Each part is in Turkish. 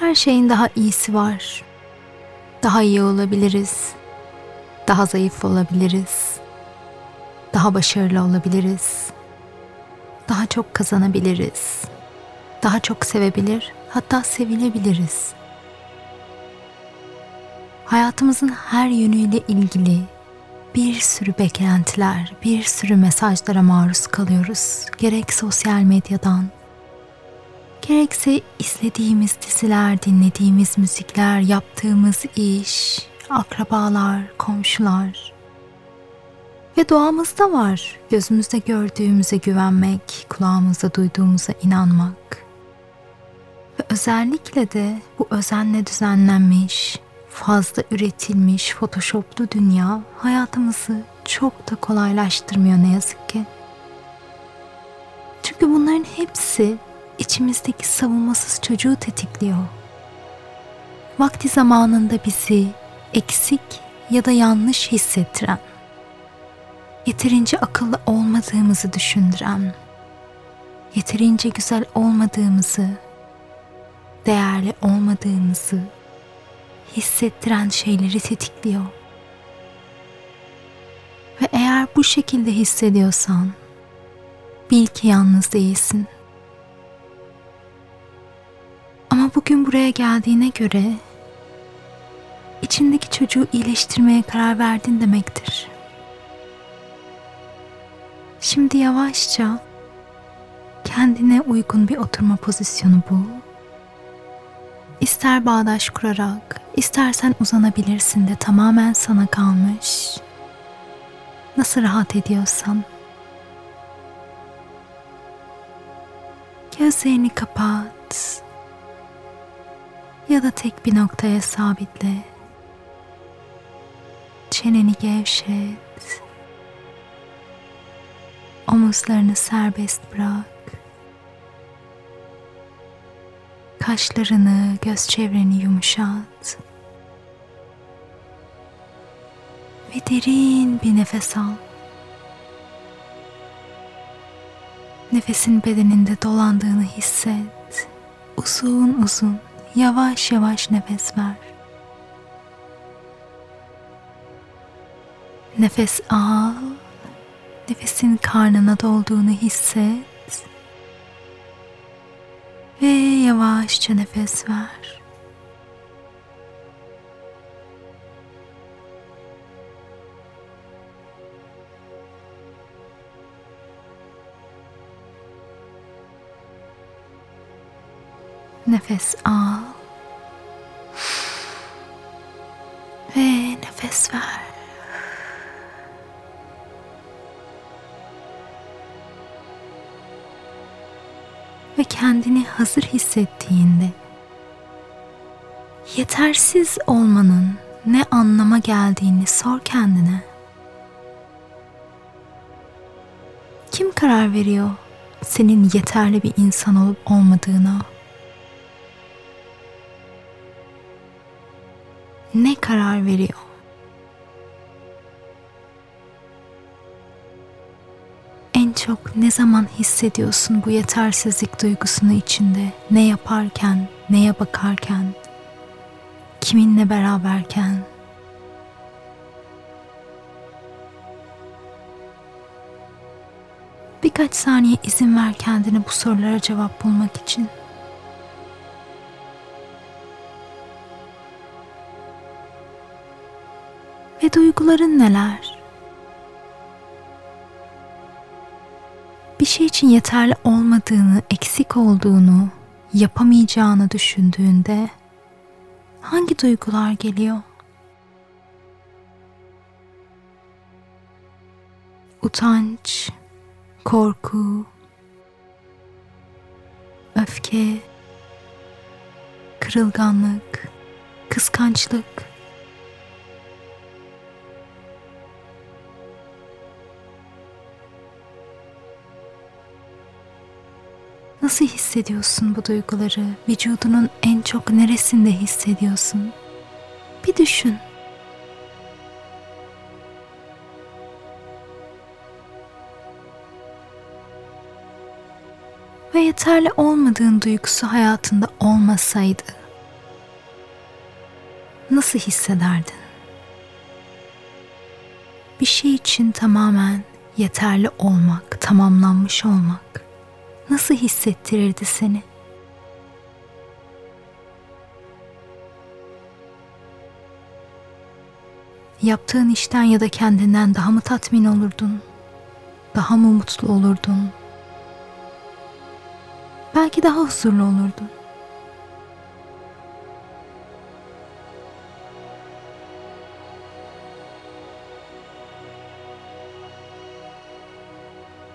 Her şeyin daha iyisi var. Daha iyi olabiliriz. Daha zayıf olabiliriz. Daha başarılı olabiliriz. Daha çok kazanabiliriz. Daha çok sevebilir, hatta sevilebiliriz. Hayatımızın her yönüyle ilgili bir sürü beklentiler, bir sürü mesajlara maruz kalıyoruz. Gerek sosyal medyadan, gerekse izlediğimiz diziler, dinlediğimiz müzikler, yaptığımız iş, akrabalar, komşular. Ve doğamızda var gözümüzde gördüğümüze güvenmek, kulağımızda duyduğumuza inanmak. Ve özellikle de bu özenle düzenlenmiş, fazla üretilmiş photoshoplu dünya hayatımızı çok da kolaylaştırmıyor ne yazık ki. Çünkü bunların hepsi içimizdeki savunmasız çocuğu tetikliyor. Vakti zamanında bizi eksik ya da yanlış hissettiren, yeterince akıllı olmadığımızı düşündüren, yeterince güzel olmadığımızı, değerli olmadığımızı hissettiren şeyleri tetikliyor. Ve eğer bu şekilde hissediyorsan bil ki yalnız değilsin. Buraya geldiğine göre içindeki çocuğu iyileştirmeye karar verdin demektir. Şimdi yavaşça kendine uygun bir oturma pozisyonu bul. İster bağdaş kurarak, istersen uzanabilirsin de tamamen sana kalmış. Nasıl rahat ediyorsan. Gözlerini kapat. Ya da tek bir noktaya sabitle. Çeneni gevşet. Omuzlarını serbest bırak. Kaşlarını, göz çevreni yumuşat. Ve derin bir nefes al. Nefesin bedeninde dolandığını hisset. Uzun uzun, yavaş yavaş nefes ver. Nefes al. Nefesin karnına dolduğunu hisset. Ve yavaşça nefes ver. Nefes al. Ve nefes ver. Ve kendini hazır hissettiğinde yetersiz olmanın ne anlama geldiğini sor kendine. Kim karar veriyor senin yeterli bir insan olup olmadığına? Ne karar veriyor? En çok ne zaman hissediyorsun bu yetersizlik duygusunu içinde? Ne yaparken, neye bakarken, kiminle beraberken? Birkaç saniye izin ver kendine bu sorulara cevap bulmak için. Ve duyguların neler? Bir şey için yeterli olmadığını, eksik olduğunu, yapamayacağını düşündüğünde hangi duygular geliyor? Utanç, korku, öfke, kırılganlık, kıskançlık, Nasıl hissediyorsun bu duyguları? Vücudunun en çok neresinde hissediyorsun? Bir düşün. Ve yeterli olmadığın duygusu hayatında olmasaydı nasıl hissederdin? Bir şey için tamamen yeterli olmak, tamamlanmış olmak nasıl hissettirirdi seni? Yaptığın işten ya da kendinden daha mı tatmin olurdun? Daha mı mutlu olurdun? Belki daha huzurlu olurdun.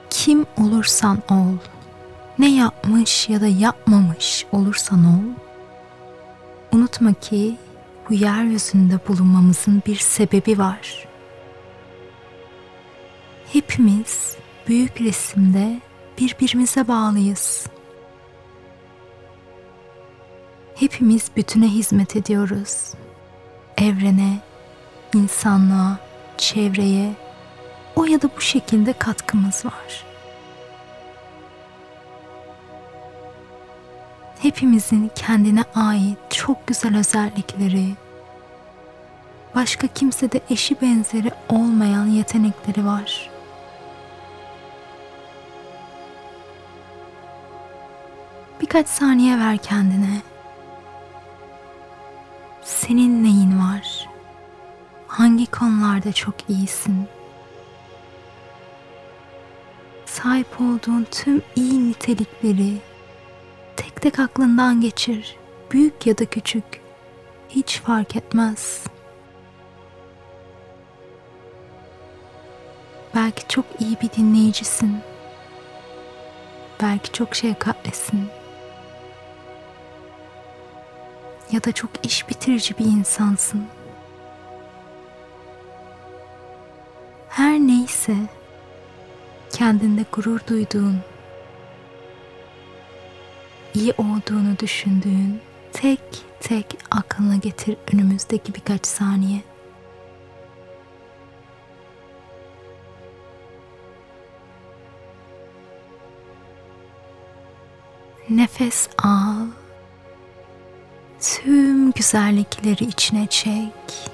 Kim olursan ol, ne yapmış ya da yapmamış olursan ol, unutma ki bu yeryüzünde bulunmamızın bir sebebi var. Hepimiz büyük resimde birbirimize bağlıyız. Hepimiz bütüne hizmet ediyoruz. Evrene, insanlığa, çevreye o ya da bu şekilde katkımız var. Hepimizin kendine ait çok güzel özellikleri, başka kimsede eşi benzeri olmayan yetenekleri var. Birkaç saniye ver kendine. Senin neyin var? Hangi konularda çok iyisin? Sahip olduğun tüm iyi nitelikleri tek tek aklından geçir. Büyük ya da küçük. Hiç fark etmez. Belki çok iyi bir dinleyicisin. Belki çok şefkatlisin. Ya da çok iş bitirici bir insansın. Her neyse kendinde gurur duyduğun iyi olduğunu düşündüğün tek tek aklına getir önümüzdeki birkaç saniye. Nefes al. Tüm güzellikleri içine çek.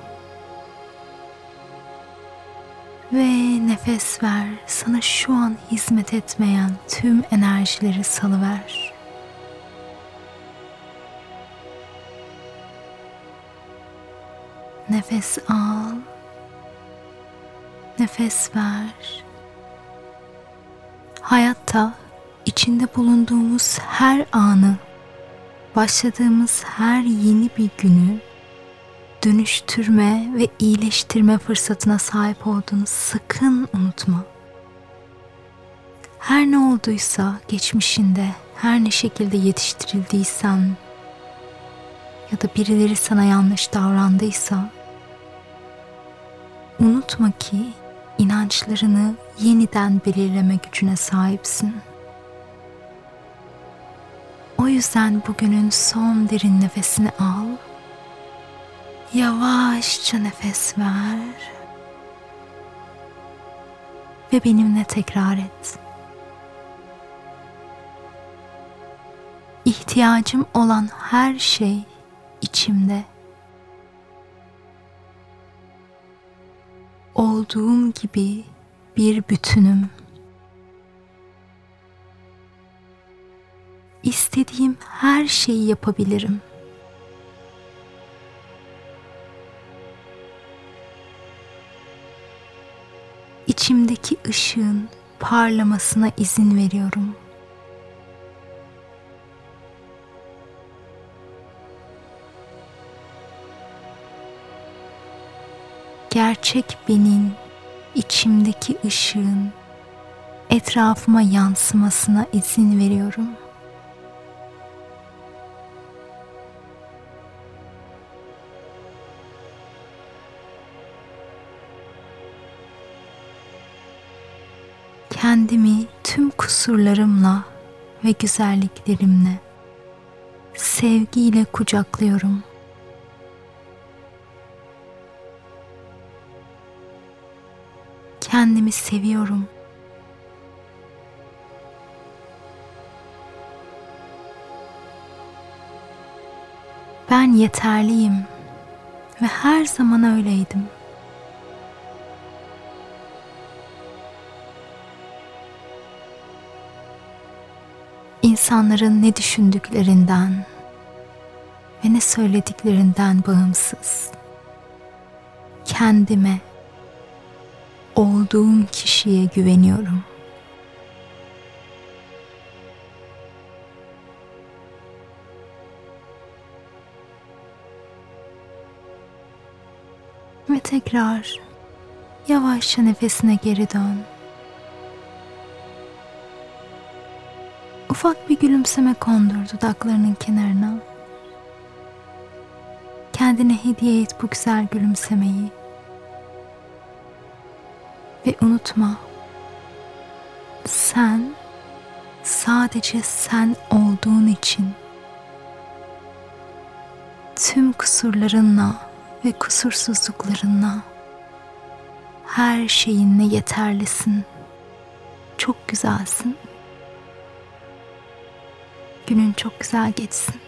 Ve nefes ver. Sana şu an hizmet etmeyen tüm enerjileri salıver. Nefes al. Nefes ver. Hayatta içinde bulunduğumuz her anı, başladığımız her yeni bir günü dönüştürme ve iyileştirme fırsatına sahip olduğunu sakın unutma. Her ne olduysa geçmişinde, her ne şekilde yetiştirildiysen ya da birileri sana yanlış davrandıysa Unutma ki inançlarını yeniden belirleme gücüne sahipsin. O yüzden bugünün son derin nefesini al. Yavaşça nefes ver. Ve benimle tekrar et. İhtiyacım olan her şey içimde. Olduğum gibi bir bütünüm. İstediğim her şeyi yapabilirim. İçimdeki ışığın parlamasına izin veriyorum.'' Gerçek benin, içimdeki ışığın etrafıma yansımasına izin veriyorum. Kendimi tüm kusurlarımla ve güzelliklerimle sevgiyle kucaklıyorum.'' Kendimi seviyorum. Ben yeterliyim Ve her zaman öyleydim. İnsanların ne düşündüklerinden ve ne söylediklerinden bağımsız. Kendime, olduğum kişiye güveniyorum. Ve tekrar yavaşça nefesine geri dön. Ufak bir gülümseme kondur dudaklarının kenarına. Kendine hediye et bu güzel gülümsemeyi. Ve unutma. Sen sadece sen olduğun için tüm kusurlarınla ve kusursuzluklarınla her şeyinle yeterlisin. Çok güzelsin. Günün çok güzel geçsin.